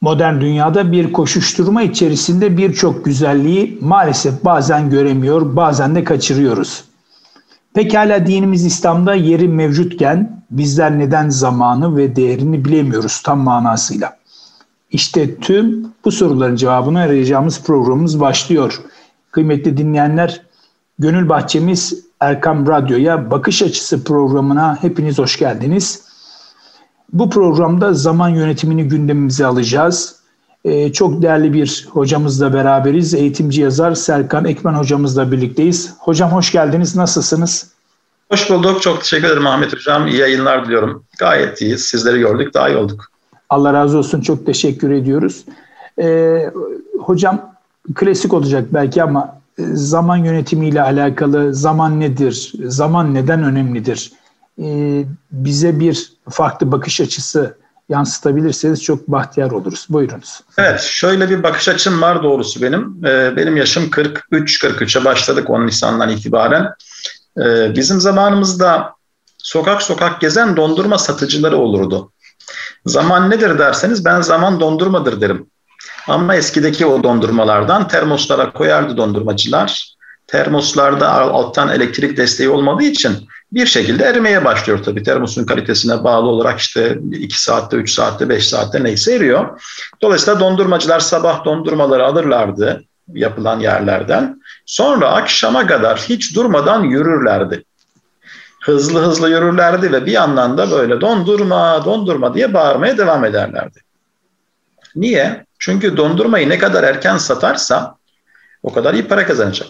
Modern dünyada bir koşuşturma içerisinde birçok güzelliği maalesef bazen göremiyor, bazen de kaçırıyoruz. Pekala dinimiz İslam'da yeri mevcutken bizler neden zamanı ve değerini bilemiyoruz tam manasıyla? İşte tüm bu soruların cevabını arayacağımız programımız başlıyor. Kıymetli dinleyenler, Gönül Bahçemiz Erkam Radyo'ya Bakış Açısı programına hepiniz hoş geldiniz. Bu programda zaman yönetimini gündemimize alacağız. Ee, çok değerli bir hocamızla beraberiz. Eğitimci yazar Serkan Ekmen hocamızla birlikteyiz. Hocam hoş geldiniz. Nasılsınız? Hoş bulduk. Çok teşekkür ederim Ahmet Hocam. İyi yayınlar diliyorum. Gayet iyiyiz. Sizleri gördük. Daha iyi olduk. Allah razı olsun. Çok teşekkür ediyoruz. Ee, hocam klasik olacak belki ama e, zaman yönetimiyle alakalı zaman nedir? Zaman neden önemlidir? Ee, bize bir farklı bakış açısı yansıtabilirseniz çok bahtiyar oluruz. Buyurunuz. Evet, şöyle bir bakış açım var doğrusu benim. Ee, benim yaşım 43, 43'e başladık 10 Nisan'dan itibaren. Ee, bizim zamanımızda sokak sokak gezen dondurma satıcıları olurdu. Zaman nedir derseniz ben zaman dondurmadır derim. Ama eskideki o dondurmalardan termoslara koyardı dondurmacılar. Termoslarda alttan elektrik desteği olmadığı için bir şekilde erimeye başlıyor tabii. Termosun kalitesine bağlı olarak işte 2 saatte, 3 saatte, 5 saatte neyse eriyor. Dolayısıyla dondurmacılar sabah dondurmaları alırlardı yapılan yerlerden. Sonra akşama kadar hiç durmadan yürürlerdi. Hızlı hızlı yürürlerdi ve bir yandan da böyle dondurma, dondurma diye bağırmaya devam ederlerdi. Niye? Çünkü dondurmayı ne kadar erken satarsa o kadar iyi para kazanacak.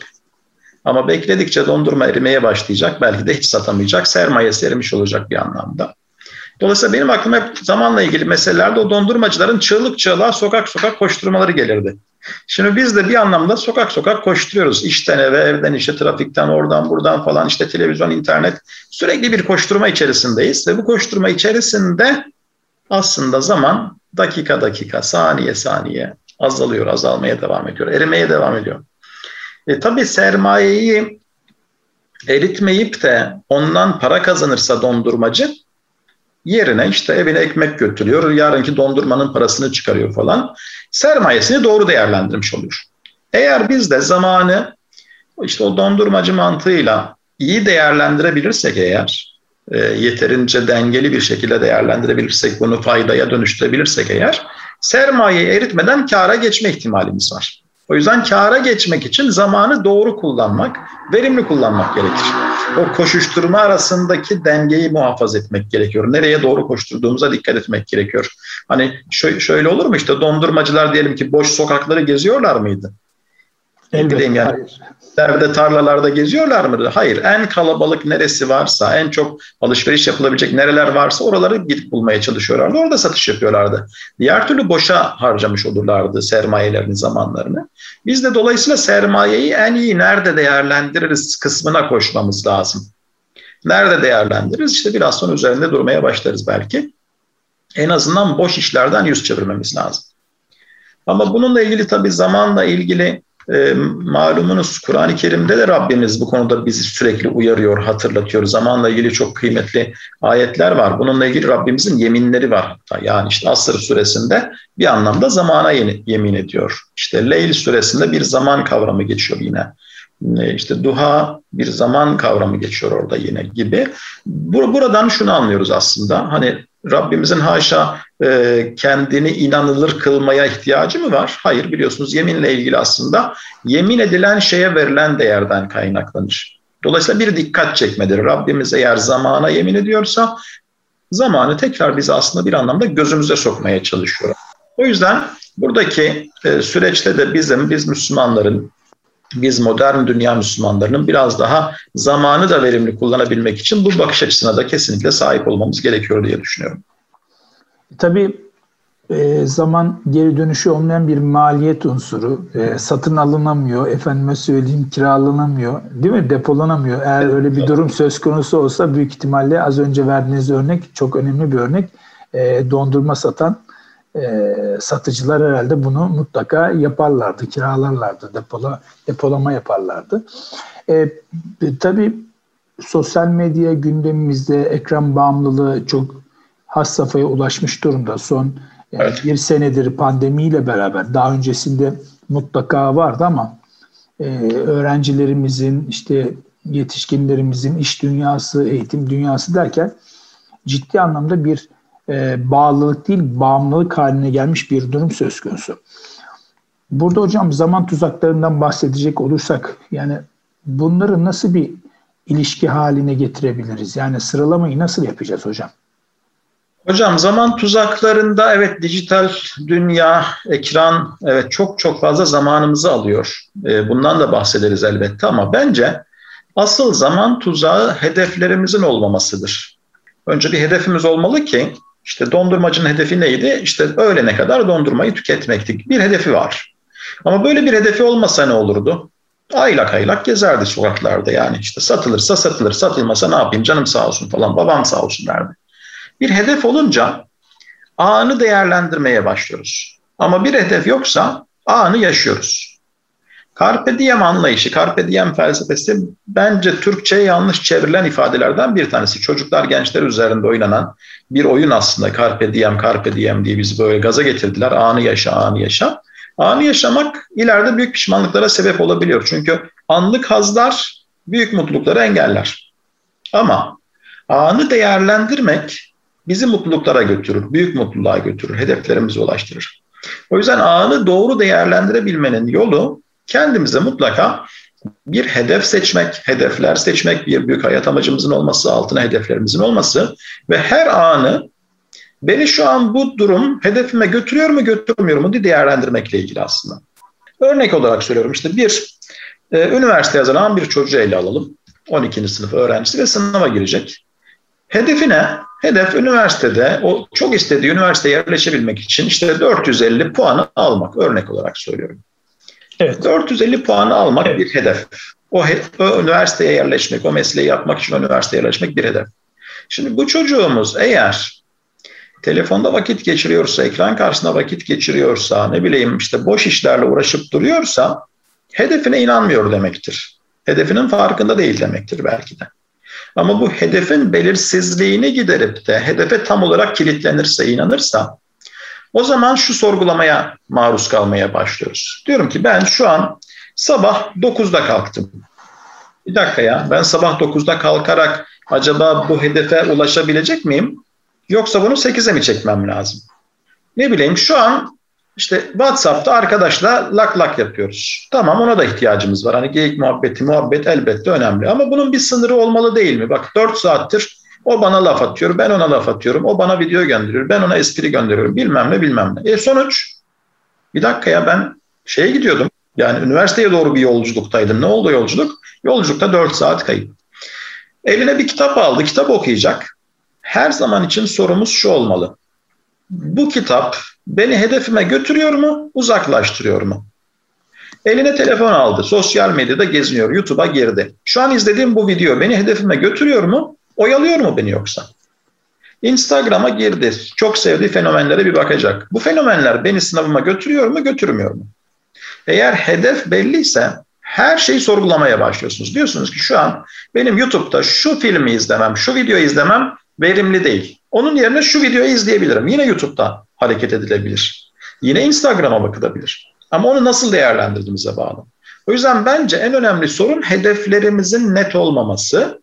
Ama bekledikçe dondurma erimeye başlayacak. Belki de hiç satamayacak. Sermayesi erimiş olacak bir anlamda. Dolayısıyla benim aklıma hep zamanla ilgili meselelerde o dondurmacıların çığlık çığlığa sokak sokak koşturmaları gelirdi. Şimdi biz de bir anlamda sokak sokak koşturuyoruz. İşten eve, evden işe, trafikten, oradan buradan falan işte televizyon, internet sürekli bir koşturma içerisindeyiz. Ve bu koşturma içerisinde aslında zaman dakika dakika, saniye saniye azalıyor, azalmaya devam ediyor, erimeye devam ediyor. E, tabii sermayeyi eritmeyip de ondan para kazanırsa dondurmacı yerine işte evine ekmek götürüyor, yarınki dondurmanın parasını çıkarıyor falan. Sermayesini doğru değerlendirmiş oluyor. Eğer biz de zamanı işte o dondurmacı mantığıyla iyi değerlendirebilirsek eğer, e, yeterince dengeli bir şekilde değerlendirebilirsek, bunu faydaya dönüştürebilirsek eğer, sermayeyi eritmeden kâra geçme ihtimalimiz var. O yüzden kâra geçmek için zamanı doğru kullanmak, verimli kullanmak gerekir. O koşuşturma arasındaki dengeyi muhafaza etmek gerekiyor. Nereye doğru koşturduğumuza dikkat etmek gerekiyor. Hani şöyle olur mu işte dondurmacılar diyelim ki boş sokakları geziyorlar mıydı? Elbette yani. hayır tarlalarda geziyorlar mı? Hayır. En kalabalık neresi varsa, en çok alışveriş yapılabilecek nereler varsa oraları gidip bulmaya çalışıyorlardı. Orada satış yapıyorlardı. Diğer türlü boşa harcamış olurlardı sermayelerini, zamanlarını. Biz de dolayısıyla sermayeyi en iyi nerede değerlendiririz kısmına koşmamız lazım. Nerede değerlendiririz? İşte biraz sonra üzerinde durmaya başlarız belki. En azından boş işlerden yüz çevirmemiz lazım. Ama bununla ilgili tabii zamanla ilgili e, malumunuz Kur'an-ı Kerim'de de Rabbimiz bu konuda bizi sürekli uyarıyor, hatırlatıyor. Zamanla ilgili çok kıymetli ayetler var. Bununla ilgili Rabbimizin yeminleri var hatta. Yani işte Asır suresinde bir anlamda zamana yemin ediyor. İşte Leyl suresinde bir zaman kavramı geçiyor yine. E, işte duha bir zaman kavramı geçiyor orada yine gibi. Buradan şunu anlıyoruz aslında. Hani Rabbimizin haşa e, kendini inanılır kılmaya ihtiyacı mı var? Hayır biliyorsunuz yeminle ilgili aslında yemin edilen şeye verilen değerden kaynaklanır. Dolayısıyla bir dikkat çekmedir. Rabbimiz eğer zamana yemin ediyorsa zamanı tekrar bize aslında bir anlamda gözümüze sokmaya çalışıyor. O yüzden buradaki e, süreçte de bizim, biz Müslümanların biz modern dünya Müslümanlarının biraz daha zamanı da verimli kullanabilmek için bu bakış açısına da kesinlikle sahip olmamız gerekiyor diye düşünüyorum. Tabii e, zaman geri dönüşü olmayan bir maliyet unsuru. E, satın alınamıyor, efendime söyleyeyim kiralanamıyor, değil mi? Depolanamıyor. Eğer öyle bir durum söz konusu olsa büyük ihtimalle az önce verdiğiniz örnek çok önemli bir örnek. E, dondurma satan e, satıcılar herhalde bunu mutlaka yaparlardı, kiralarlardı, depola, depolama yaparlardı. E, tabii sosyal medya gündemimizde ekran bağımlılığı çok has safhaya ulaşmış durumda. Son Yani evet. Bir senedir pandemiyle beraber daha öncesinde mutlaka vardı ama e, öğrencilerimizin işte yetişkinlerimizin iş dünyası, eğitim dünyası derken ciddi anlamda bir e, bağlılık değil bağımlılık haline gelmiş bir durum söz konusu. Burada hocam zaman tuzaklarından bahsedecek olursak yani bunları nasıl bir ilişki haline getirebiliriz? Yani sıralamayı nasıl yapacağız hocam? Hocam zaman tuzaklarında evet dijital dünya, ekran evet çok çok fazla zamanımızı alıyor. E, bundan da bahsederiz elbette ama bence asıl zaman tuzağı hedeflerimizin olmamasıdır. Önce bir hedefimiz olmalı ki işte dondurmacının hedefi neydi? İşte öğlene kadar dondurmayı tüketmekti. Bir hedefi var. Ama böyle bir hedefi olmasa ne olurdu? Aylak aylak gezerdi sokaklarda yani işte satılırsa satılır, satılmasa ne yapayım canım sağ olsun falan, babam sağ olsun derdi. Bir hedef olunca anı değerlendirmeye başlıyoruz. Ama bir hedef yoksa anı yaşıyoruz. Carpe diem anlayışı, Carpe diem felsefesi bence Türkçe'ye yanlış çevrilen ifadelerden bir tanesi. Çocuklar, gençler üzerinde oynanan bir oyun aslında. Carpe diem, Carpe diem diye bizi böyle gaza getirdiler. Anı yaşa, anı yaşa. Anı yaşamak ileride büyük pişmanlıklara sebep olabiliyor. Çünkü anlık hazlar büyük mutlulukları engeller. Ama anı değerlendirmek bizi mutluluklara götürür, büyük mutluluğa götürür, hedeflerimize ulaştırır. O yüzden anı doğru değerlendirebilmenin yolu kendimize mutlaka bir hedef seçmek, hedefler seçmek, bir büyük hayat amacımızın olması, altına hedeflerimizin olması ve her anı beni şu an bu durum hedefime götürüyor mu götürmüyor mu diye değerlendirmekle ilgili aslında. Örnek olarak söylüyorum işte bir e, üniversite yazanan bir çocuğu ele alalım. 12. sınıf öğrencisi ve sınava girecek. Hedefi ne? Hedef üniversitede o çok istediği üniversiteye yerleşebilmek için işte 450 puanı almak örnek olarak söylüyorum. Evet. 450 puanı almak evet. bir hedef. O, o üniversiteye yerleşmek, o mesleği yapmak için üniversiteye yerleşmek bir hedef. Şimdi bu çocuğumuz eğer telefonda vakit geçiriyorsa, ekran karşısında vakit geçiriyorsa, ne bileyim işte boş işlerle uğraşıp duruyorsa hedefine inanmıyor demektir. Hedefinin farkında değil demektir belki de. Ama bu hedefin belirsizliğini giderip de hedefe tam olarak kilitlenirse, inanırsa o zaman şu sorgulamaya maruz kalmaya başlıyoruz. Diyorum ki ben şu an sabah 9'da kalktım. Bir dakika ya ben sabah 9'da kalkarak acaba bu hedefe ulaşabilecek miyim? Yoksa bunu 8'e mi çekmem lazım? Ne bileyim şu an işte WhatsApp'ta arkadaşla lak lak yapıyoruz. Tamam ona da ihtiyacımız var. Hani geyik muhabbeti, muhabbet elbette önemli. Ama bunun bir sınırı olmalı değil mi? Bak 4 saattir o bana laf atıyor, ben ona laf atıyorum. O bana video gönderiyor, ben ona espri gönderiyorum. Bilmem ne bilmem ne. E sonuç, bir dakika ya ben şeye gidiyordum. Yani üniversiteye doğru bir yolculuktaydım. Ne oldu yolculuk? Yolculukta 4 saat kayıp. Eline bir kitap aldı, kitap okuyacak. Her zaman için sorumuz şu olmalı. Bu kitap beni hedefime götürüyor mu, uzaklaştırıyor mu? Eline telefon aldı, sosyal medyada geziniyor, YouTube'a girdi. Şu an izlediğim bu video beni hedefime götürüyor mu, oyalıyor mu beni yoksa? Instagram'a girdi, çok sevdiği fenomenlere bir bakacak. Bu fenomenler beni sınavıma götürüyor mu, götürmüyor mu? Eğer hedef belliyse her şeyi sorgulamaya başlıyorsunuz. Diyorsunuz ki şu an benim YouTube'da şu filmi izlemem, şu videoyu izlemem verimli değil. Onun yerine şu videoyu izleyebilirim. Yine YouTube'da hareket edilebilir. Yine Instagram'a bakılabilir. Ama onu nasıl değerlendirdiğimize bağlı. O yüzden bence en önemli sorun hedeflerimizin net olmaması,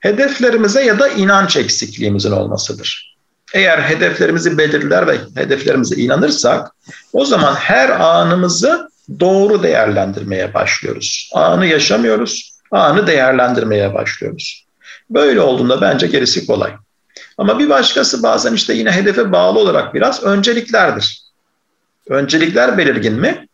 hedeflerimize ya da inanç eksikliğimizin olmasıdır. Eğer hedeflerimizi belirler ve hedeflerimize inanırsak o zaman her anımızı doğru değerlendirmeye başlıyoruz. Anı yaşamıyoruz, anı değerlendirmeye başlıyoruz. Böyle olduğunda bence gerisi kolay. Ama bir başkası bazen işte yine hedefe bağlı olarak biraz önceliklerdir. Öncelikler belirgin mi?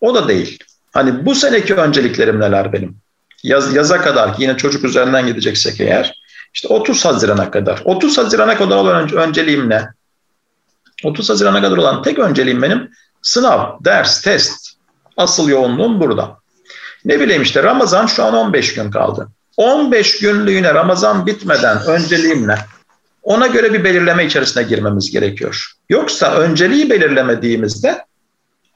O da değil. Hani bu seneki önceliklerim neler benim? Yaz, yaza kadar ki yine çocuk üzerinden gideceksek eğer işte 30 Haziran'a kadar. 30 Haziran'a kadar olan önceliğim ne? 30 Haziran'a kadar olan tek önceliğim benim sınav, ders, test. Asıl yoğunluğum burada. Ne bileyim işte Ramazan şu an 15 gün kaldı. 15 günlüğüne Ramazan bitmeden önceliğim ne? Ona göre bir belirleme içerisine girmemiz gerekiyor. Yoksa önceliği belirlemediğimizde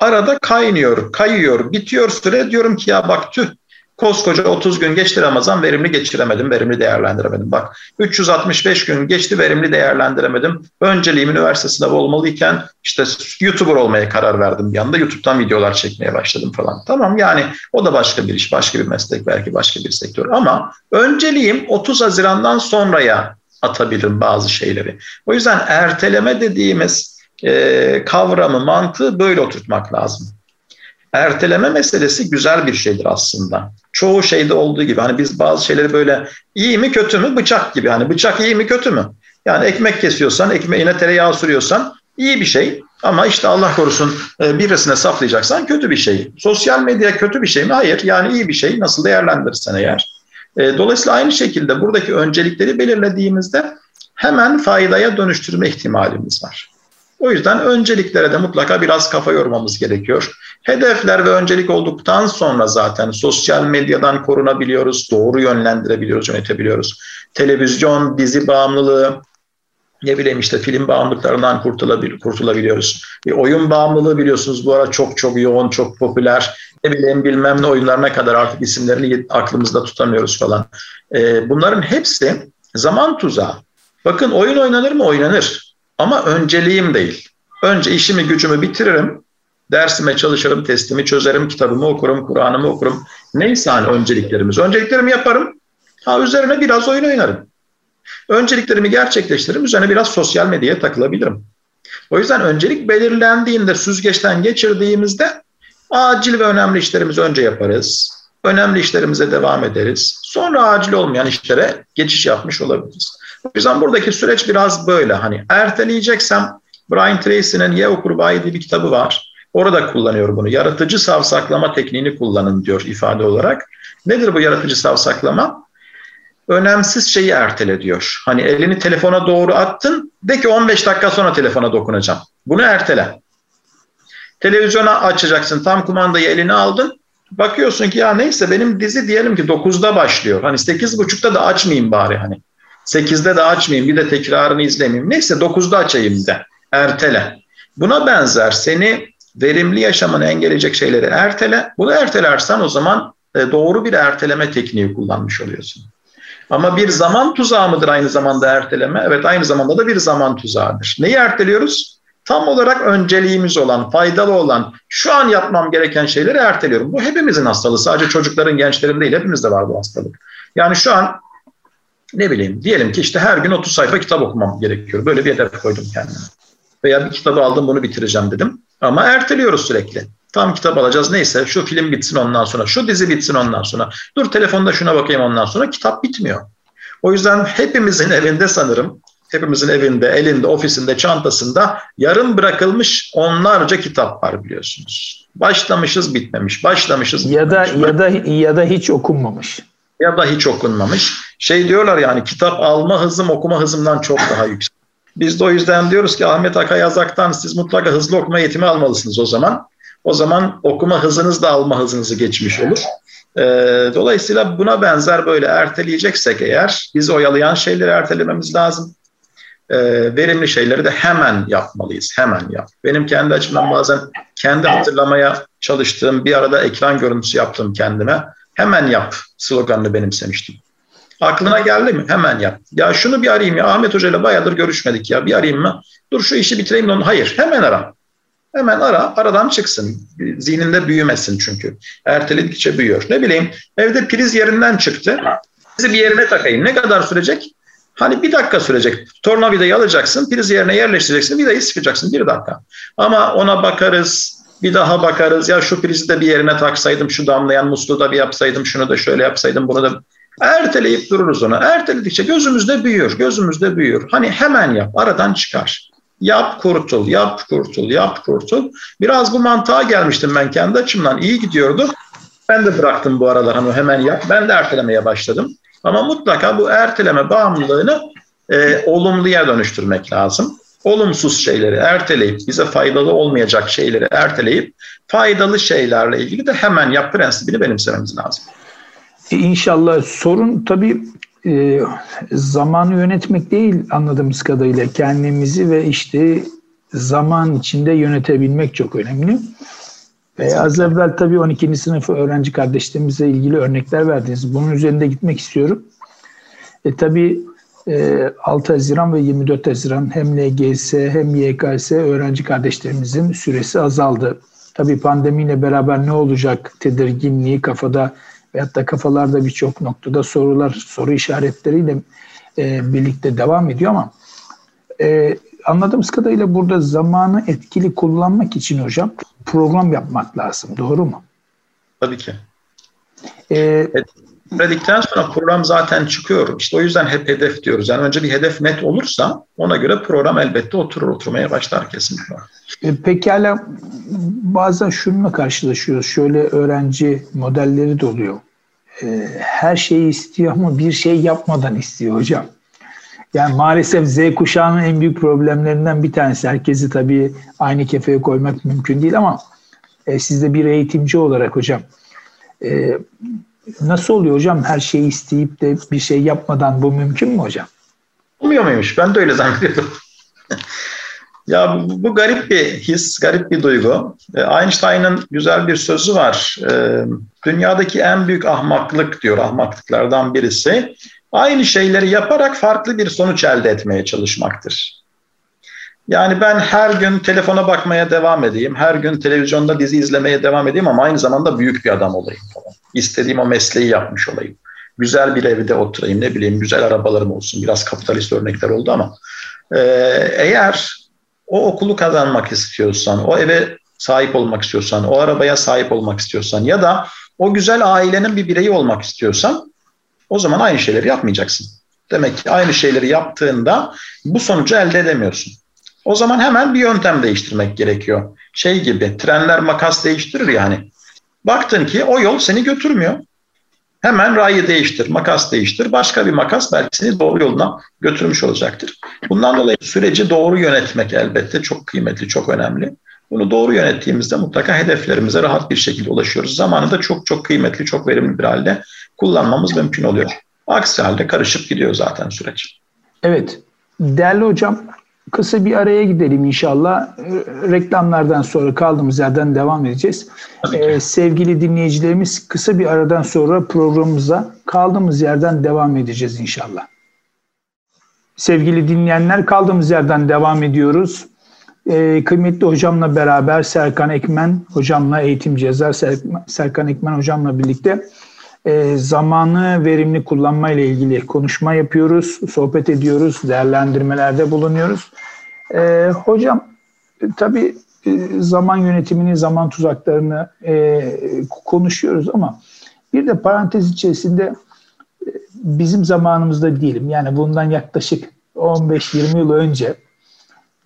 arada kaynıyor, kayıyor, bitiyor süre diyorum ki ya bak tüh Koskoca 30 gün geçti Ramazan verimli geçiremedim, verimli değerlendiremedim. Bak 365 gün geçti verimli değerlendiremedim. Önceliğim üniversite sınavı olmalıyken işte YouTuber olmaya karar verdim bir anda. YouTube'dan videolar çekmeye başladım falan. Tamam yani o da başka bir iş, başka bir meslek, belki başka bir sektör. Ama önceliğim 30 Haziran'dan sonraya atabilirim bazı şeyleri. O yüzden erteleme dediğimiz e, kavramı, mantığı böyle oturtmak lazım. Erteleme meselesi güzel bir şeydir aslında. Çoğu şeyde olduğu gibi hani biz bazı şeyleri böyle iyi mi kötü mü bıçak gibi hani bıçak iyi mi kötü mü? Yani ekmek kesiyorsan ekmeğine tereyağı sürüyorsan iyi bir şey ama işte Allah korusun e, birisine saplayacaksan kötü bir şey. Sosyal medya kötü bir şey mi? Hayır yani iyi bir şey nasıl değerlendirirsen eğer. E, dolayısıyla aynı şekilde buradaki öncelikleri belirlediğimizde hemen faydaya dönüştürme ihtimalimiz var. O yüzden önceliklere de mutlaka biraz kafa yormamız gerekiyor. Hedefler ve öncelik olduktan sonra zaten sosyal medyadan korunabiliyoruz, doğru yönlendirebiliyoruz, yönetebiliyoruz. Televizyon, dizi bağımlılığı, ne bileyim işte film bağımlılıklarından kurtulabil kurtulabiliyoruz. Bir oyun bağımlılığı biliyorsunuz bu ara çok çok yoğun, çok popüler. Ne bileyim bilmem ne oyunlarına kadar artık isimlerini aklımızda tutamıyoruz falan. Ee, bunların hepsi zaman tuzağı. Bakın oyun oynanır mı? Oynanır. Ama önceliğim değil. Önce işimi gücümü bitiririm. Dersime çalışırım, testimi çözerim, kitabımı okurum, Kur'an'ımı okurum. Neyse hani önceliklerimiz. Önceliklerimi yaparım. Ha üzerine biraz oyun oynarım. Önceliklerimi gerçekleştiririm. Üzerine biraz sosyal medyaya takılabilirim. O yüzden öncelik belirlendiğinde, süzgeçten geçirdiğimizde acil ve önemli işlerimizi önce yaparız. Önemli işlerimize devam ederiz. Sonra acil olmayan işlere geçiş yapmış olabiliriz. O yüzden buradaki süreç biraz böyle. Hani erteleyeceksem Brian Tracy'nin Ye Okur Bayi diye bir kitabı var. Orada kullanıyor bunu. Yaratıcı savsaklama tekniğini kullanın diyor ifade olarak. Nedir bu yaratıcı savsaklama? Önemsiz şeyi ertele diyor. Hani elini telefona doğru attın, de ki 15 dakika sonra telefona dokunacağım. Bunu ertele. Televizyona açacaksın, tam kumandayı eline aldın. Bakıyorsun ki ya neyse benim dizi diyelim ki 9'da başlıyor. Hani 8.30'da da açmayayım bari hani. 8'de de açmayayım bir de tekrarını izlemeyeyim. Neyse 9'da açayım de. Ertele. Buna benzer seni verimli yaşamını engelleyecek şeyleri ertele. Bunu ertelersen o zaman e, doğru bir erteleme tekniği kullanmış oluyorsun. Ama bir zaman tuzağı mıdır aynı zamanda erteleme? Evet aynı zamanda da bir zaman tuzağıdır. Neyi erteliyoruz? Tam olarak önceliğimiz olan, faydalı olan, şu an yapmam gereken şeyleri erteliyorum. Bu hepimizin hastalığı. Sadece çocukların, gençlerin değil, hepimizde var bu hastalık. Yani şu an ne bileyim diyelim ki işte her gün 30 sayfa kitap okumam gerekiyor. Böyle bir hedef koydum kendime. Veya bir kitabı aldım bunu bitireceğim dedim. Ama erteliyoruz sürekli. Tam kitap alacağız neyse şu film bitsin ondan sonra, şu dizi bitsin ondan sonra. Dur telefonda şuna bakayım ondan sonra kitap bitmiyor. O yüzden hepimizin evinde sanırım, hepimizin evinde, elinde, ofisinde, çantasında yarım bırakılmış onlarca kitap var biliyorsunuz. Başlamışız bitmemiş, başlamışız ya da ya da ya da hiç okunmamış. Ya da hiç okunmamış. Şey diyorlar yani kitap alma hızım okuma hızımdan çok daha yüksek. Biz de o yüzden diyoruz ki Ahmet Akay Yazak'tan siz mutlaka hızlı okuma eğitimi almalısınız o zaman. O zaman okuma hızınız da alma hızınızı geçmiş olur. E, dolayısıyla buna benzer böyle erteleyeceksek eğer biz oyalayan şeyleri ertelememiz lazım. E, verimli şeyleri de hemen yapmalıyız. Hemen yap. Benim kendi açımdan bazen kendi hatırlamaya çalıştığım bir arada ekran görüntüsü yaptım kendime. Hemen yap sloganını benimsemiştim. Aklına geldi mi? Hemen yap. Ya şunu bir arayayım ya. Ahmet Hoca ile bayağıdır görüşmedik ya. Bir arayayım mı? Dur şu işi bitireyim de onu. Hayır. Hemen ara. Hemen ara. Aradan çıksın. Zihninde büyümesin çünkü. Erteledikçe büyüyor. Ne bileyim evde priz yerinden çıktı. Prizi bir yerine takayım. Ne kadar sürecek? Hani bir dakika sürecek. Tornavidayı alacaksın. Priz yerine yerleştireceksin. Vidayı sıkacaksın. Bir dakika. Ama ona bakarız. Bir daha bakarız. Ya şu prizi de bir yerine taksaydım. Şu damlayan musluğu da bir yapsaydım. Şunu da şöyle yapsaydım. Bunu da Erteleyip dururuz onu. Erteledikçe gözümüzde büyüyor, gözümüzde büyüyor. Hani hemen yap, aradan çıkar. Yap kurtul, yap kurtul, yap kurtul. Biraz bu mantığa gelmiştim ben kendi açımdan. iyi gidiyordu. Ben de bıraktım bu aralar hani hemen yap. Ben de ertelemeye başladım. Ama mutlaka bu erteleme bağımlılığını e, olumluya dönüştürmek lazım. Olumsuz şeyleri erteleyip, bize faydalı olmayacak şeyleri erteleyip, faydalı şeylerle ilgili de hemen yap prensibini benimsememiz lazım. E, inşallah sorun tabii e, zamanı yönetmek değil anladığımız kadarıyla kendimizi ve işte zaman içinde yönetebilmek çok önemli. E, az evvel tabii 12. sınıf öğrenci kardeşlerimize ilgili örnekler verdiniz. Bunun üzerinde gitmek istiyorum. E, tabii e, 6 Haziran ve 24 Haziran hem LGS hem YKS öğrenci kardeşlerimizin süresi azaldı. Tabii pandemiyle beraber ne olacak tedirginliği kafada veyahut da kafalarda birçok noktada sorular, soru işaretleriyle e, birlikte devam ediyor ama e, anladığımız kadarıyla burada zamanı etkili kullanmak için hocam program yapmak lazım. Doğru mu? Tabii ki. Ee, Verdikten sonra program zaten çıkıyor. İşte o yüzden hep hedef diyoruz. Yani önce bir hedef net olursa ona göre program elbette oturur oturmaya başlar kesinlikle. E, pekala bazen şununla karşılaşıyoruz. Şöyle öğrenci modelleri de oluyor. E, her şeyi istiyor ama bir şey yapmadan istiyor hocam. Yani maalesef Z kuşağının en büyük problemlerinden bir tanesi. Herkesi tabii aynı kefeye koymak mümkün değil ama e, siz de bir eğitimci olarak hocam e, nasıl oluyor hocam her şeyi isteyip de bir şey yapmadan bu mümkün mü hocam? Olmuyor muymuş? Ben de öyle zannediyordum. ya bu, bu garip bir his, garip bir duygu. E, Einstein'ın güzel bir sözü var. E, dünyadaki en büyük ahmaklık diyor, ahmaklıklardan birisi aynı şeyleri yaparak farklı bir sonuç elde etmeye çalışmaktır. Yani ben her gün telefona bakmaya devam edeyim, her gün televizyonda dizi izlemeye devam edeyim ama aynı zamanda büyük bir adam olayım falan. İstediğim o mesleği yapmış olayım. Güzel bir evde oturayım, ne bileyim güzel arabalarım olsun. Biraz kapitalist örnekler oldu ama e, eğer o okulu kazanmak istiyorsan, o eve sahip olmak istiyorsan, o arabaya sahip olmak istiyorsan ya da o güzel ailenin bir bireyi olmak istiyorsan o zaman aynı şeyleri yapmayacaksın. Demek ki aynı şeyleri yaptığında bu sonucu elde edemiyorsun. O zaman hemen bir yöntem değiştirmek gerekiyor. Şey gibi trenler makas değiştirir yani. Baktın ki o yol seni götürmüyor. Hemen rayı değiştir, makas değiştir. Başka bir makas belki seni doğru yoluna götürmüş olacaktır. Bundan dolayı süreci doğru yönetmek elbette çok kıymetli, çok önemli. Bunu doğru yönettiğimizde mutlaka hedeflerimize rahat bir şekilde ulaşıyoruz. Zamanı da çok çok kıymetli, çok verimli bir halde kullanmamız mümkün oluyor. Aksi halde karışıp gidiyor zaten süreç. Evet. Değerli hocam, kısa bir araya gidelim inşallah. Reklamlardan sonra kaldığımız yerden devam edeceğiz. Ee, sevgili dinleyicilerimiz kısa bir aradan sonra programımıza kaldığımız yerden devam edeceğiz inşallah. Sevgili dinleyenler kaldığımız yerden devam ediyoruz. Ee, kıymetli hocamla beraber Serkan Ekmen hocamla eğitimci yazar Serkan Ekmen hocamla birlikte e, zamanı verimli kullanma ile ilgili konuşma yapıyoruz, sohbet ediyoruz, değerlendirmelerde bulunuyoruz. E, hocam tabii e, zaman yönetimini, zaman tuzaklarını e, konuşuyoruz ama bir de parantez içerisinde e, bizim zamanımızda değilim. Yani bundan yaklaşık 15-20 yıl önce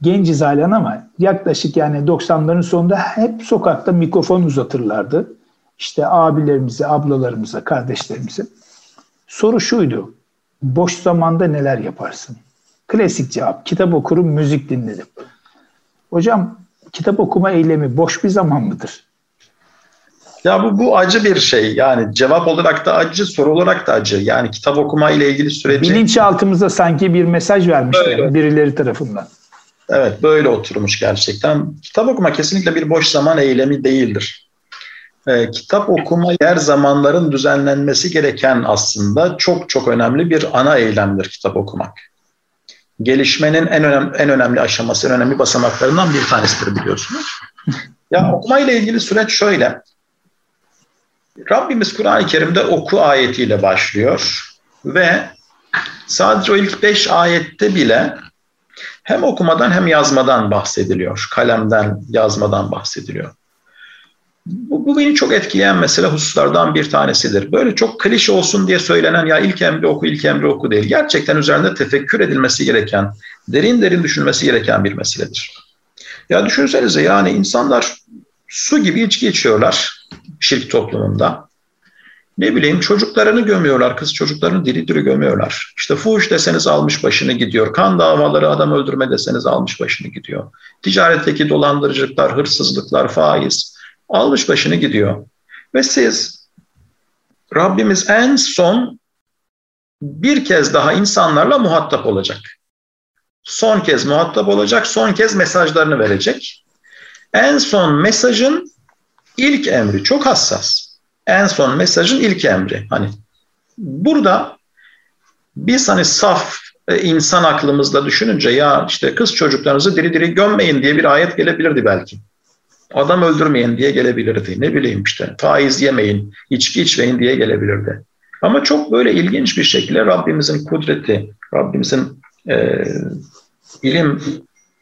genciz halen ama yaklaşık yani 90'ların sonunda hep sokakta mikrofon uzatırlardı işte abilerimize, ablalarımıza, kardeşlerimize. Soru şuydu. Boş zamanda neler yaparsın? Klasik cevap. Kitap okurum, müzik dinlerim. Hocam kitap okuma eylemi boş bir zaman mıdır? Ya bu, bu acı bir şey. Yani cevap olarak da acı, soru olarak da acı. Yani kitap okuma ile ilgili süreci... Bilinçaltımıza sanki bir mesaj vermişler Öyle. birileri tarafından. Evet böyle oturmuş gerçekten. Kitap okuma kesinlikle bir boş zaman eylemi değildir e, kitap okuma yer zamanların düzenlenmesi gereken aslında çok çok önemli bir ana eylemdir kitap okumak. Gelişmenin en önemli, en önemli aşaması, en önemli basamaklarından bir tanesidir biliyorsunuz. Ya okuma ile ilgili süreç şöyle. Rabbimiz Kur'an-ı Kerim'de oku ayetiyle başlıyor ve sadece o ilk beş ayette bile hem okumadan hem yazmadan bahsediliyor. Kalemden, yazmadan bahsediliyor. Bu, bu beni çok etkileyen mesela hususlardan bir tanesidir. Böyle çok klişe olsun diye söylenen ya ilk emri oku, ilk emri oku değil. Gerçekten üzerinde tefekkür edilmesi gereken, derin derin düşünmesi gereken bir meseledir. Ya düşünsenize yani insanlar su gibi içki içiyorlar şirk toplumunda. Ne bileyim çocuklarını gömüyorlar, kız çocuklarını diri diri gömüyorlar. İşte fuhuş deseniz almış başını gidiyor. Kan davaları adam öldürme deseniz almış başını gidiyor. Ticaretteki dolandırıcılıklar, hırsızlıklar, faiz almış başını gidiyor. Ve siz Rabbimiz en son bir kez daha insanlarla muhatap olacak. Son kez muhatap olacak, son kez mesajlarını verecek. En son mesajın ilk emri çok hassas. En son mesajın ilk emri. Hani burada biz hani saf e, insan aklımızda düşününce ya işte kız çocuklarınızı diri diri gömmeyin diye bir ayet gelebilirdi belki. Adam öldürmeyin diye gelebilirdi. Ne bileyim işte faiz yemeyin, içki içmeyin diye gelebilirdi. Ama çok böyle ilginç bir şekilde Rabbimizin kudreti, Rabbimizin e, ilim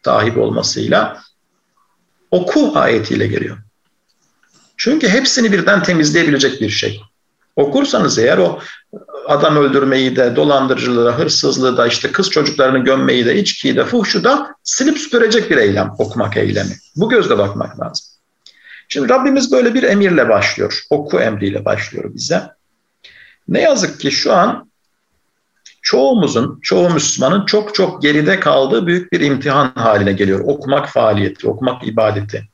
sahibi olmasıyla oku ayetiyle geliyor. Çünkü hepsini birden temizleyebilecek bir şey. Okursanız eğer o adam öldürmeyi de, dolandırıcılığı da, hırsızlığı da, işte kız çocuklarını gömmeyi de, içkiyi de, fuhşu da silip süpürecek bir eylem, okumak eylemi. Bu gözle bakmak lazım. Şimdi Rabbimiz böyle bir emirle başlıyor. Oku emriyle başlıyor bize. Ne yazık ki şu an çoğumuzun, çoğu Müslümanın çok çok geride kaldığı büyük bir imtihan haline geliyor. Okumak faaliyeti, okumak ibadeti.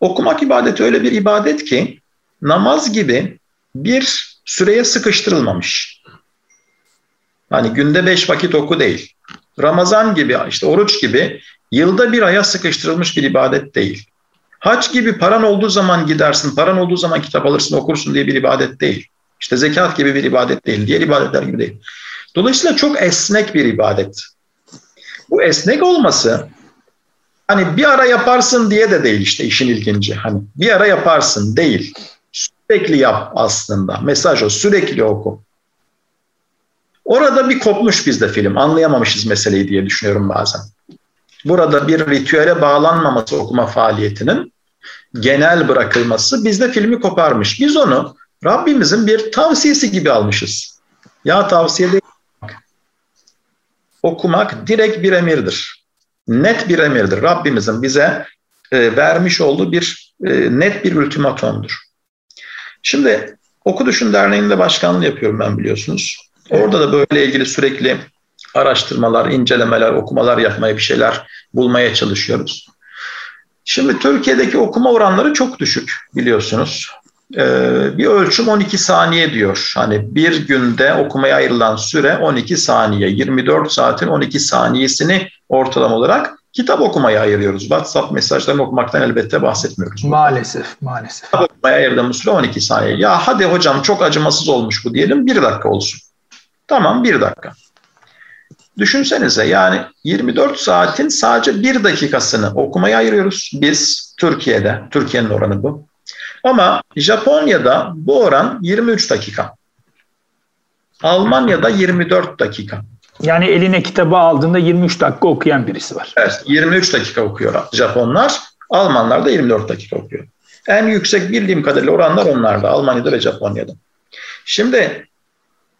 Okumak ibadeti öyle bir ibadet ki namaz gibi bir süreye sıkıştırılmamış. Hani günde beş vakit oku değil. Ramazan gibi, işte oruç gibi yılda bir aya sıkıştırılmış bir ibadet değil. Hac gibi paran olduğu zaman gidersin, paran olduğu zaman kitap alırsın, okursun diye bir ibadet değil. İşte zekat gibi bir ibadet değil, diğer ibadetler gibi değil. Dolayısıyla çok esnek bir ibadet. Bu esnek olması hani bir ara yaparsın diye de değil işte işin ilginci. Hani bir ara yaparsın değil. Sürekli yap aslında. Mesaj o. Sürekli oku. Orada bir kopmuş bizde film. Anlayamamışız meseleyi diye düşünüyorum bazen. Burada bir ritüele bağlanmaması okuma faaliyetinin genel bırakılması bizde filmi koparmış. Biz onu Rabbimizin bir tavsiyesi gibi almışız. Ya tavsiye değil. Okumak direkt bir emirdir. Net bir emirdir. Rabbimizin bize e, vermiş olduğu bir e, net bir ultimatomdur. Şimdi Oku Düşün Derneği'nde başkanlığı yapıyorum ben biliyorsunuz. Orada da böyle ilgili sürekli araştırmalar, incelemeler, okumalar yapmaya bir şeyler bulmaya çalışıyoruz. Şimdi Türkiye'deki okuma oranları çok düşük biliyorsunuz. Ee, bir ölçüm 12 saniye diyor. Hani bir günde okumaya ayrılan süre 12 saniye. 24 saatin 12 saniyesini ortalama olarak kitap okumaya ayırıyoruz. WhatsApp mesajlarını okumaktan elbette bahsetmiyoruz. Maalesef, maalesef. Kitap okumaya ayırdığımız süre 12 saniye. Ya hadi hocam çok acımasız olmuş bu diyelim. Bir dakika olsun. Tamam bir dakika. Düşünsenize yani 24 saatin sadece bir dakikasını okumaya ayırıyoruz. Biz Türkiye'de, Türkiye'nin oranı bu. Ama Japonya'da bu oran 23 dakika. Almanya'da 24 dakika. Yani eline kitabı aldığında 23 dakika okuyan birisi var. Evet, 23 dakika okuyor Japonlar. Almanlar da 24 dakika okuyor. En yüksek bildiğim kadarıyla oranlar onlarda. Almanya'da ve Japonya'da. Şimdi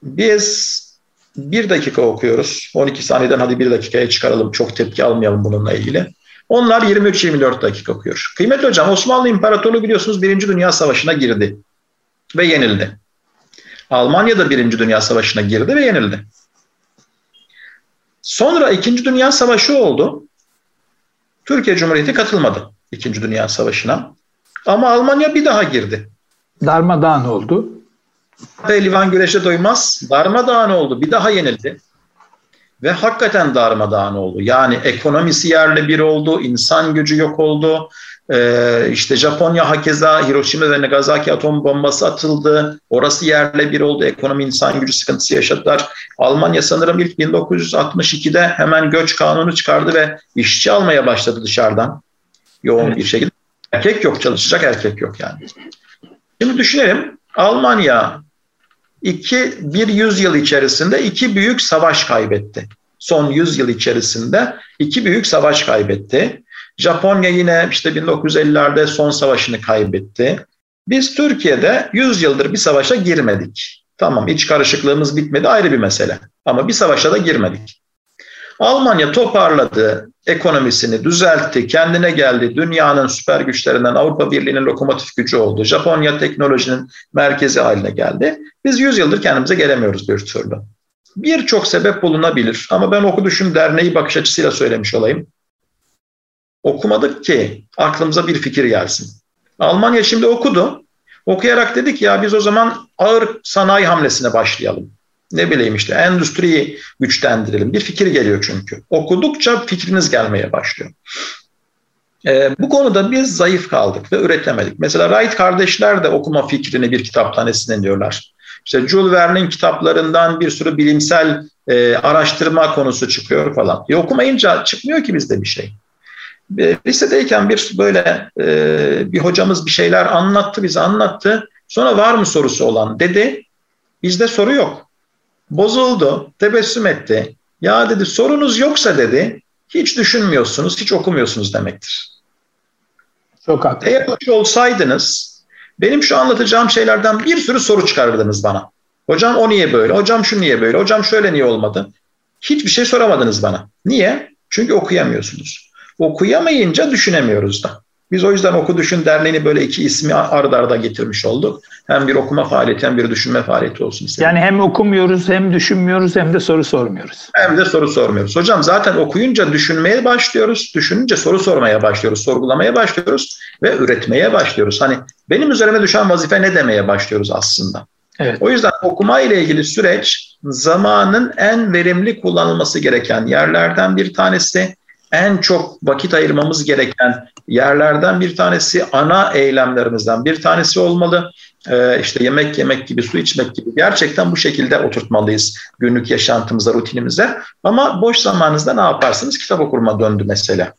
biz bir dakika okuyoruz. 12 saniyeden hadi bir dakikaya çıkaralım. Çok tepki almayalım bununla ilgili. Onlar 23-24 dakika okuyor. Kıymetli hocam Osmanlı İmparatorluğu biliyorsunuz Birinci Dünya Savaşı'na girdi ve yenildi. Almanya da Birinci Dünya Savaşı'na girdi ve yenildi. Sonra İkinci Dünya Savaşı oldu. Türkiye Cumhuriyeti katılmadı İkinci Dünya Savaşı'na. Ama Almanya bir daha girdi. Darmadağın oldu. Pehlivan güreşe doymaz. Darmadağın oldu. Bir daha yenildi. Ve hakikaten darmadağın oldu. Yani ekonomisi yerle bir oldu, insan gücü yok oldu. Ee, işte Japonya hakeza Hiroşima ve Nagasaki atom bombası atıldı. Orası yerle bir oldu. Ekonomi insan gücü sıkıntısı yaşadılar. Almanya sanırım ilk 1962'de hemen göç kanunu çıkardı ve işçi almaya başladı dışarıdan. Yoğun evet. bir şekilde. Erkek yok çalışacak erkek yok yani. Şimdi düşünelim Almanya iki, bir yüzyıl içerisinde iki büyük savaş kaybetti. Son yüzyıl içerisinde iki büyük savaş kaybetti. Japonya yine işte 1950'lerde son savaşını kaybetti. Biz Türkiye'de 100 yıldır bir savaşa girmedik. Tamam iç karışıklığımız bitmedi ayrı bir mesele. Ama bir savaşa da girmedik. Almanya toparladı, ekonomisini düzeltti, kendine geldi. Dünyanın süper güçlerinden Avrupa Birliği'nin lokomotif gücü oldu. Japonya teknolojinin merkezi haline geldi. Biz 100 yıldır kendimize gelemiyoruz bir türlü. Birçok sebep bulunabilir ama ben Oku Düşün Derneği bakış açısıyla söylemiş olayım. Okumadık ki aklımıza bir fikir gelsin. Almanya şimdi okudu. Okuyarak dedik ya biz o zaman ağır sanayi hamlesine başlayalım ne bileyim işte endüstriyi güçlendirelim. Bir fikir geliyor çünkü. Okudukça fikriniz gelmeye başlıyor. E, bu konuda biz zayıf kaldık ve üretemedik. Mesela Wright kardeşler de okuma fikrini bir kitaptan esinleniyorlar. İşte Jules Verne'in kitaplarından bir sürü bilimsel e, araştırma konusu çıkıyor falan. E, okumayınca çıkmıyor ki bizde bir şey. E, lisedeyken bir böyle e, bir hocamız bir şeyler anlattı, bize anlattı. Sonra var mı sorusu olan dedi. Bizde soru yok. Bozuldu, tebessüm etti. Ya dedi sorunuz yoksa dedi hiç düşünmüyorsunuz, hiç okumuyorsunuz demektir. Çok haklı. Eğer olsaydınız benim şu anlatacağım şeylerden bir sürü soru çıkarırdınız bana. Hocam o niye böyle? Hocam şu niye böyle? Hocam şöyle niye olmadı? Hiçbir şey soramadınız bana. Niye? Çünkü okuyamıyorsunuz. Okuyamayınca düşünemiyoruz da. Biz o yüzden Oku Düşün Derneği'ni böyle iki ismi ard arda getirmiş olduk. Hem bir okuma faaliyeti hem bir düşünme faaliyeti olsun istedim. Yani hem okumuyoruz hem düşünmüyoruz hem de soru sormuyoruz. Hem de soru sormuyoruz. Hocam zaten okuyunca düşünmeye başlıyoruz. Düşününce soru sormaya başlıyoruz. Sorgulamaya başlıyoruz ve üretmeye başlıyoruz. Hani benim üzerime düşen vazife ne demeye başlıyoruz aslında. Evet. O yüzden okuma ile ilgili süreç zamanın en verimli kullanılması gereken yerlerden bir tanesi en çok vakit ayırmamız gereken yerlerden bir tanesi, ana eylemlerimizden bir tanesi olmalı. Ee, işte yemek yemek gibi, su içmek gibi gerçekten bu şekilde oturtmalıyız günlük yaşantımıza, rutinimize. Ama boş zamanınızda ne yaparsınız? Kitap okuruma döndü mesela.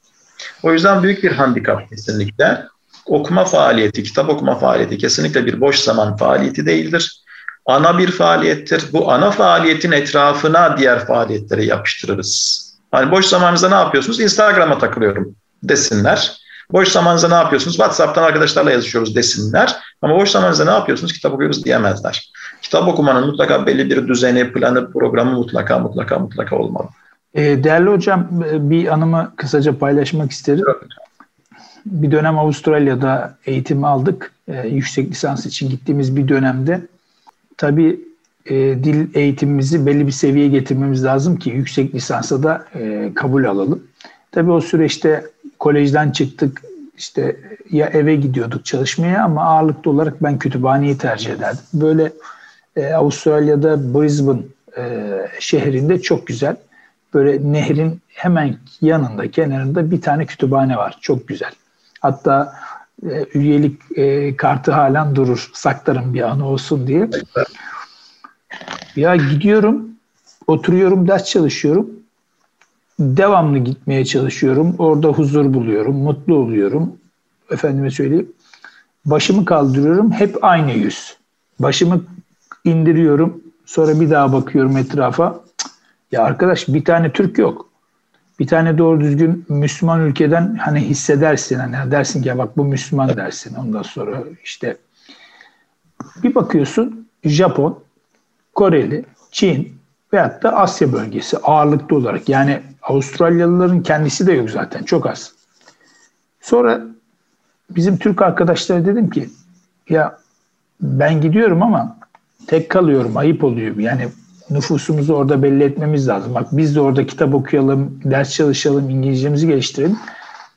O yüzden büyük bir handikap kesinlikle. Okuma faaliyeti, kitap okuma faaliyeti kesinlikle bir boş zaman faaliyeti değildir. Ana bir faaliyettir. Bu ana faaliyetin etrafına diğer faaliyetleri yapıştırırız. Hani boş zamanınızda ne yapıyorsunuz? Instagram'a takılıyorum desinler. Boş zamanınızda ne yapıyorsunuz? WhatsApp'tan arkadaşlarla yazışıyoruz desinler. Ama boş zamanınızda ne yapıyorsunuz? Kitap okuyoruz diyemezler. Kitap okumanın mutlaka belli bir düzeni, planı, programı mutlaka mutlaka mutlaka olmalı. E, değerli hocam bir anımı kısaca paylaşmak isterim. Evet. Bir dönem Avustralya'da eğitim aldık. E, yüksek lisans için gittiğimiz bir dönemde tabii e, dil eğitimimizi belli bir seviyeye getirmemiz lazım ki yüksek lisansa da e, kabul alalım. Tabii o süreçte kolejden çıktık işte ya eve gidiyorduk çalışmaya ama ağırlıklı olarak ben kütüphaneyi tercih ederdim. Böyle e, Avustralya'da Brisbane e, şehrinde çok güzel. Böyle nehrin hemen yanında, kenarında bir tane kütüphane var. Çok güzel. Hatta e, üyelik e, kartı halen durur. Saklarım bir anı olsun diye. Ya gidiyorum, oturuyorum, ders çalışıyorum. Devamlı gitmeye çalışıyorum. Orada huzur buluyorum, mutlu oluyorum. Efendime söyleyeyim. Başımı kaldırıyorum, hep aynı yüz. Başımı indiriyorum, sonra bir daha bakıyorum etrafa. Ya arkadaş bir tane Türk yok. Bir tane doğru düzgün Müslüman ülkeden hani hissedersin. Hani dersin ki ya bak bu Müslüman dersin. Ondan sonra işte bir bakıyorsun Japon, Koreli, Çin veyahut da Asya bölgesi ağırlıklı olarak. Yani Avustralyalıların kendisi de yok zaten çok az. Sonra bizim Türk arkadaşlara dedim ki ya ben gidiyorum ama tek kalıyorum ayıp oluyor. Yani nüfusumuzu orada belli etmemiz lazım. Bak biz de orada kitap okuyalım, ders çalışalım, İngilizcemizi geliştirelim.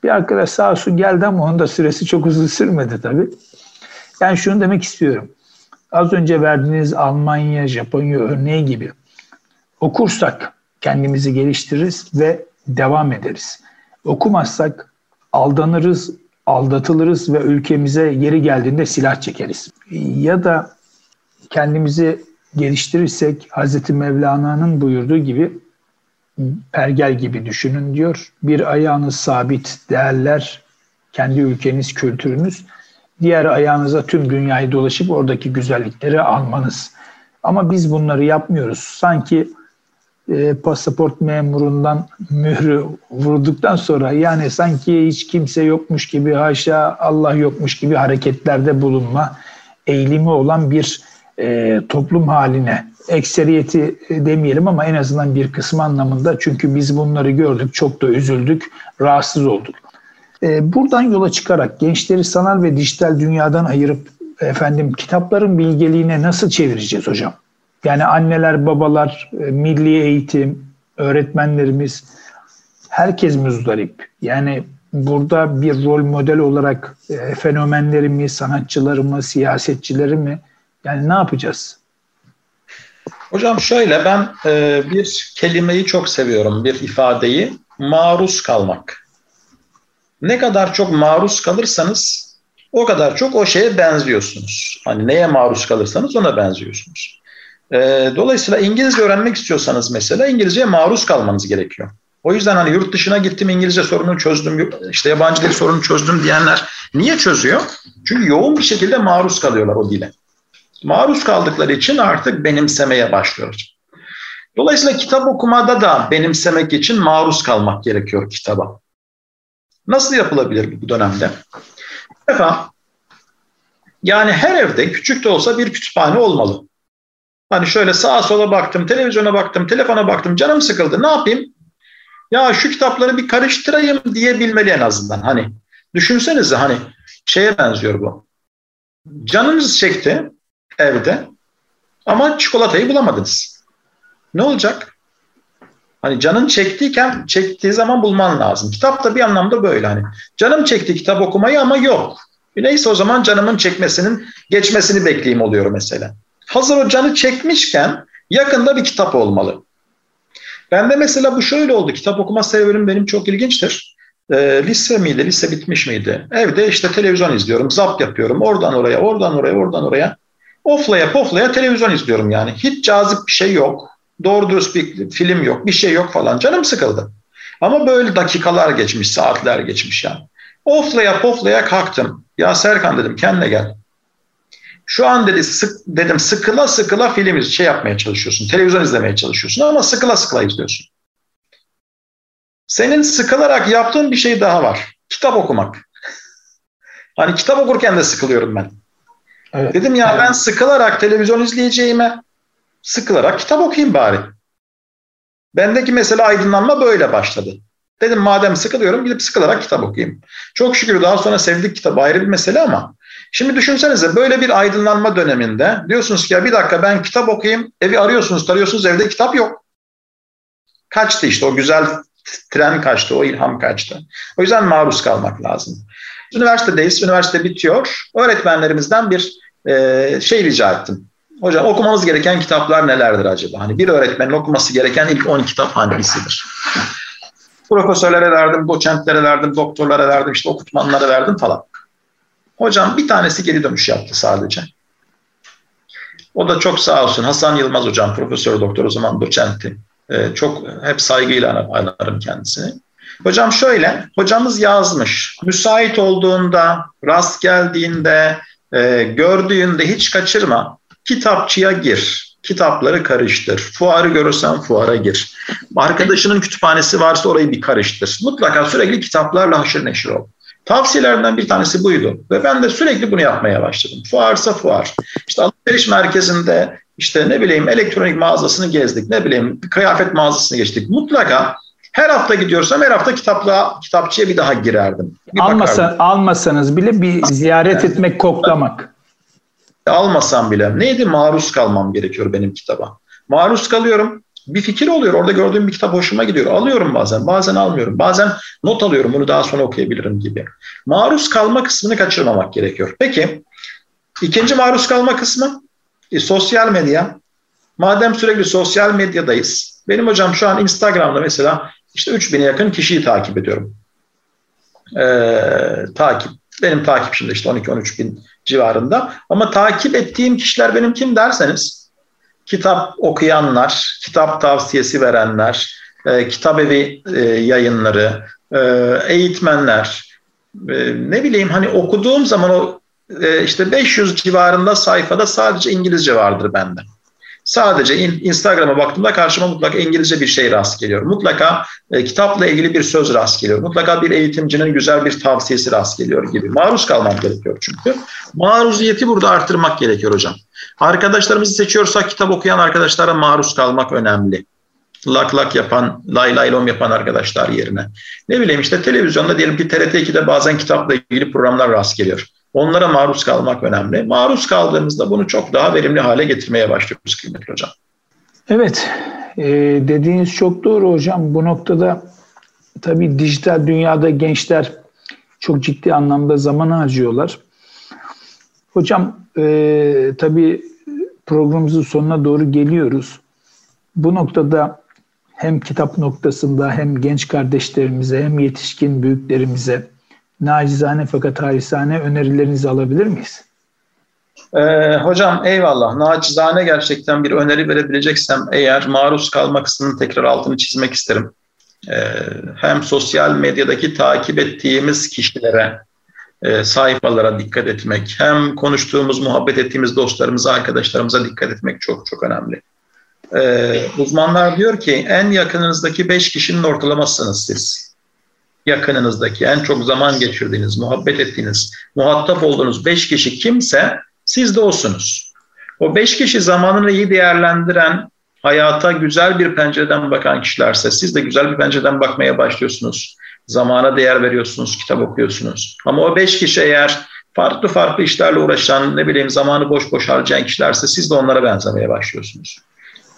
Bir arkadaş sağ olsun geldi ama onun da süresi çok uzun sürmedi tabii. Yani şunu demek istiyorum. Az önce verdiğiniz Almanya, Japonya örneği gibi okursak kendimizi geliştiririz ve devam ederiz. Okumazsak aldanırız, aldatılırız ve ülkemize yeri geldiğinde silah çekeriz. Ya da kendimizi geliştirirsek Hz. Mevlana'nın buyurduğu gibi pergel gibi düşünün diyor. Bir ayağınız sabit değerler, kendi ülkeniz, kültürünüz diğer ayağınıza tüm dünyayı dolaşıp oradaki güzellikleri almanız. Ama biz bunları yapmıyoruz. Sanki e, pasaport memurundan mührü vurduktan sonra yani sanki hiç kimse yokmuş gibi haşa Allah yokmuş gibi hareketlerde bulunma eğilimi olan bir e, toplum haline ekseriyeti demeyelim ama en azından bir kısmı anlamında çünkü biz bunları gördük çok da üzüldük rahatsız olduk. E, buradan yola çıkarak gençleri sanal ve dijital dünyadan ayırıp efendim kitapların bilgeliğine nasıl çevireceğiz hocam? Yani anneler, babalar, e, milli eğitim, öğretmenlerimiz herkes muzdarip. Yani burada bir rol model olarak e, fenomenleri mi, sanatçıları mı, siyasetçileri mi? Yani ne yapacağız? Hocam şöyle ben e, bir kelimeyi çok seviyorum, bir ifadeyi. Maruz kalmak ne kadar çok maruz kalırsanız o kadar çok o şeye benziyorsunuz. Hani neye maruz kalırsanız ona benziyorsunuz. E, dolayısıyla İngilizce öğrenmek istiyorsanız mesela İngilizceye maruz kalmanız gerekiyor. O yüzden hani yurt dışına gittim İngilizce sorunu çözdüm, işte yabancı dil sorunu çözdüm diyenler niye çözüyor? Çünkü yoğun bir şekilde maruz kalıyorlar o dile. Maruz kaldıkları için artık benimsemeye başlıyorlar. Dolayısıyla kitap okumada da benimsemek için maruz kalmak gerekiyor kitaba. Nasıl yapılabilir bu dönemde? Efendim, yani her evde küçük de olsa bir kütüphane olmalı. Hani şöyle sağa sola baktım, televizyona baktım, telefona baktım, canım sıkıldı. Ne yapayım? Ya şu kitapları bir karıştırayım diyebilmeli en azından. Hani düşünsenize hani şeye benziyor bu. Canınız çekti evde ama çikolatayı bulamadınız. Ne olacak? Hani canın çektiyken çektiği zaman bulman lazım. Kitap da bir anlamda böyle hani. Canım çekti kitap okumayı ama yok. Neyse o zaman canımın çekmesinin geçmesini bekleyeyim oluyor mesela. Hazır o canı çekmişken yakında bir kitap olmalı. Ben de mesela bu şöyle oldu. Kitap okuma serüvenim benim çok ilginçtir. E, lise miydi, lise bitmiş miydi? Evde işte televizyon izliyorum, zap yapıyorum. Oradan oraya, oradan oraya, oradan oraya. Oflaya poflaya televizyon izliyorum yani. Hiç cazip bir şey yok. Doğru dürüst bir film yok, bir şey yok falan. Canım sıkıldı. Ama böyle dakikalar geçmiş, saatler geçmiş yani. Oflaya poflaya kalktım. Ya Serkan dedim kendine gel. Şu an dedi sık, dedim sıkıla sıkıla film şey yapmaya çalışıyorsun. Televizyon izlemeye çalışıyorsun ama sıkıla sıkıla izliyorsun. Senin sıkılarak yaptığın bir şey daha var. Kitap okumak. Hani kitap okurken de sıkılıyorum ben. Evet. Dedim ya ben sıkılarak televizyon izleyeceğime sıkılarak kitap okuyayım bari. Bendeki mesela aydınlanma böyle başladı. Dedim madem sıkılıyorum gidip sıkılarak kitap okuyayım. Çok şükür daha sonra sevdik kitabı ayrı bir mesele ama Şimdi düşünsenize böyle bir aydınlanma döneminde diyorsunuz ki ya bir dakika ben kitap okuyayım, evi arıyorsunuz, tarıyorsunuz evde kitap yok. Kaçtı işte o güzel tren kaçtı, o ilham kaçtı. O yüzden maruz kalmak lazım. Üniversitedeyiz, üniversite bitiyor. Öğretmenlerimizden bir şey rica ettim. Hocam okumamız gereken kitaplar nelerdir acaba? Hani bir öğretmenin okuması gereken ilk 10 kitap hangisidir? Profesörlere verdim, doçentlere verdim, doktorlara verdim, işte okutmanlara verdim falan. Hocam bir tanesi geri dönüş yaptı sadece. O da çok sağ olsun Hasan Yılmaz hocam, profesör doktor o zaman doçenti. Ee, çok hep saygıyla anarım kendisini. Hocam şöyle, hocamız yazmış. Müsait olduğunda, rast geldiğinde, e, gördüğünde hiç kaçırma. Kitapçıya gir. Kitapları karıştır. Fuarı görürsen fuara gir. Arkadaşının kütüphanesi varsa orayı bir karıştır. Mutlaka sürekli kitaplarla haşır neşir ol. Tavsiyelerden bir tanesi buydu. Ve ben de sürekli bunu yapmaya başladım. Fuarsa fuar. İşte alışveriş merkezinde işte ne bileyim elektronik mağazasını gezdik. Ne bileyim kıyafet mağazasını geçtik. Mutlaka her hafta gidiyorsam her hafta kitapla kitapçıya bir daha girerdim. Bir Almasa, almasanız bile bir ziyaret etmek, koklamak. Almasam bile neydi maruz kalmam gerekiyor benim kitaba. Maruz kalıyorum bir fikir oluyor. Orada gördüğüm bir kitap hoşuma gidiyor. Alıyorum bazen, bazen almıyorum. Bazen not alıyorum, bunu daha sonra okuyabilirim gibi. Maruz kalma kısmını kaçırmamak gerekiyor. Peki, ikinci maruz kalma kısmı e, sosyal medya. Madem sürekli sosyal medyadayız. Benim hocam şu an Instagram'da mesela işte 3000'e yakın kişiyi takip ediyorum. Ee, takip. Benim takipçimde işte 12-13 bin civarında. Ama takip ettiğim kişiler benim kim derseniz kitap okuyanlar, kitap tavsiyesi verenler, e, kitap evi e, yayınları, e, eğitmenler, e, ne bileyim hani okuduğum zaman o e, işte 500 civarında sayfada sadece İngilizce vardır bende. Sadece Instagram'a baktığımda karşıma mutlaka İngilizce bir şey rast geliyor. Mutlaka e, kitapla ilgili bir söz rast geliyor. Mutlaka bir eğitimcinin güzel bir tavsiyesi rast geliyor gibi. Maruz kalmam gerekiyor çünkü. Maruziyeti burada artırmak gerekiyor hocam. Arkadaşlarımızı seçiyorsak kitap okuyan arkadaşlara maruz kalmak önemli. Lak lak yapan, lay lay lom yapan arkadaşlar yerine. Ne bileyim işte televizyonda diyelim ki TRT 2'de bazen kitapla ilgili programlar rast geliyor. Onlara maruz kalmak önemli. Maruz kaldığımızda bunu çok daha verimli hale getirmeye başlıyoruz kıymetli hocam. Evet, e, dediğiniz çok doğru hocam. Bu noktada tabii dijital dünyada gençler çok ciddi anlamda zaman harcıyorlar. Hocam e, tabii programımızın sonuna doğru geliyoruz. Bu noktada hem kitap noktasında hem genç kardeşlerimize hem yetişkin büyüklerimize nacizane fakat harisane önerilerinizi alabilir miyiz? Ee, hocam eyvallah. Nacizane gerçekten bir öneri verebileceksem eğer maruz kalma kısmının tekrar altını çizmek isterim. Ee, hem sosyal medyadaki takip ettiğimiz kişilere, e, sayfalara dikkat etmek, hem konuştuğumuz, muhabbet ettiğimiz dostlarımıza, arkadaşlarımıza dikkat etmek çok çok önemli. Ee, uzmanlar diyor ki en yakınınızdaki beş kişinin ortalamasınız siz. Yakınınızdaki, en çok zaman geçirdiğiniz, muhabbet ettiğiniz, muhatap olduğunuz beş kişi kimse siz de olsunuz. O beş kişi zamanını iyi değerlendiren, hayata güzel bir pencereden bakan kişilerse siz de güzel bir pencereden bakmaya başlıyorsunuz. Zamana değer veriyorsunuz, kitap okuyorsunuz. Ama o beş kişi eğer farklı farklı işlerle uğraşan, ne bileyim zamanı boş boş harcayan kişilerse siz de onlara benzemeye başlıyorsunuz.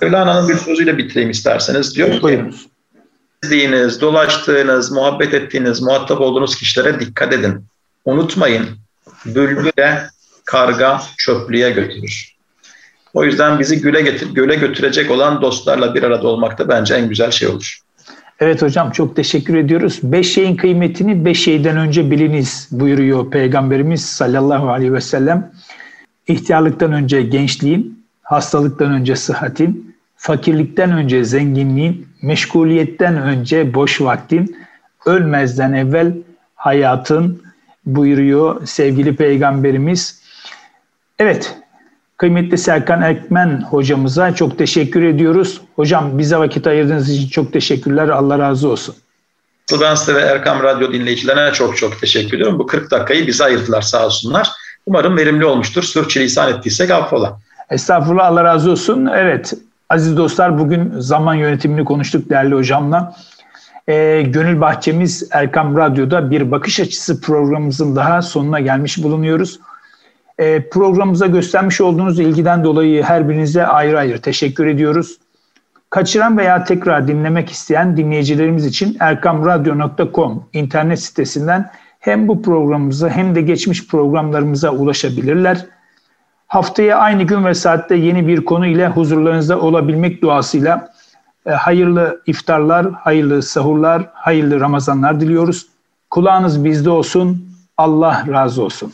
Mevlana'nın bir sözüyle bitireyim isterseniz. Diyor ki, gezdiğiniz, dolaştığınız, muhabbet ettiğiniz, muhatap olduğunuz kişilere dikkat edin. Unutmayın, bülbüle karga çöplüğe götürür. O yüzden bizi güle, getir, göle götürecek olan dostlarla bir arada olmak da bence en güzel şey olur. Evet hocam çok teşekkür ediyoruz. Beş şeyin kıymetini beş şeyden önce biliniz buyuruyor Peygamberimiz sallallahu aleyhi ve sellem. İhtiyarlıktan önce gençliğin, hastalıktan önce sıhhatin, fakirlikten önce zenginliğin, meşguliyetten önce boş vaktin, ölmezden evvel hayatın buyuruyor sevgili Peygamberimiz. Evet, kıymetli Serkan Ekmen hocamıza çok teşekkür ediyoruz. Hocam bize vakit ayırdığınız için çok teşekkürler. Allah razı olsun. Ben size ve Erkam Radyo dinleyicilerine çok çok teşekkür ediyorum. Bu 40 dakikayı bize ayırdılar sağ olsunlar. Umarım verimli olmuştur. Sürçülisan ettiysek affola. Estağfurullah Allah razı olsun. Evet aziz dostlar bugün zaman yönetimini konuştuk değerli hocamla. E, Gönül Bahçemiz Erkam Radyo'da bir bakış açısı programımızın daha sonuna gelmiş bulunuyoruz. E, programımıza göstermiş olduğunuz ilgiden dolayı her birinize ayrı ayrı teşekkür ediyoruz. Kaçıran veya tekrar dinlemek isteyen dinleyicilerimiz için erkamradyo.com internet sitesinden hem bu programımıza hem de geçmiş programlarımıza ulaşabilirler. Haftaya aynı gün ve saatte yeni bir konu ile huzurlarınızda olabilmek duasıyla e, hayırlı iftarlar, hayırlı sahurlar, hayırlı Ramazanlar diliyoruz. Kulağınız bizde olsun. Allah razı olsun.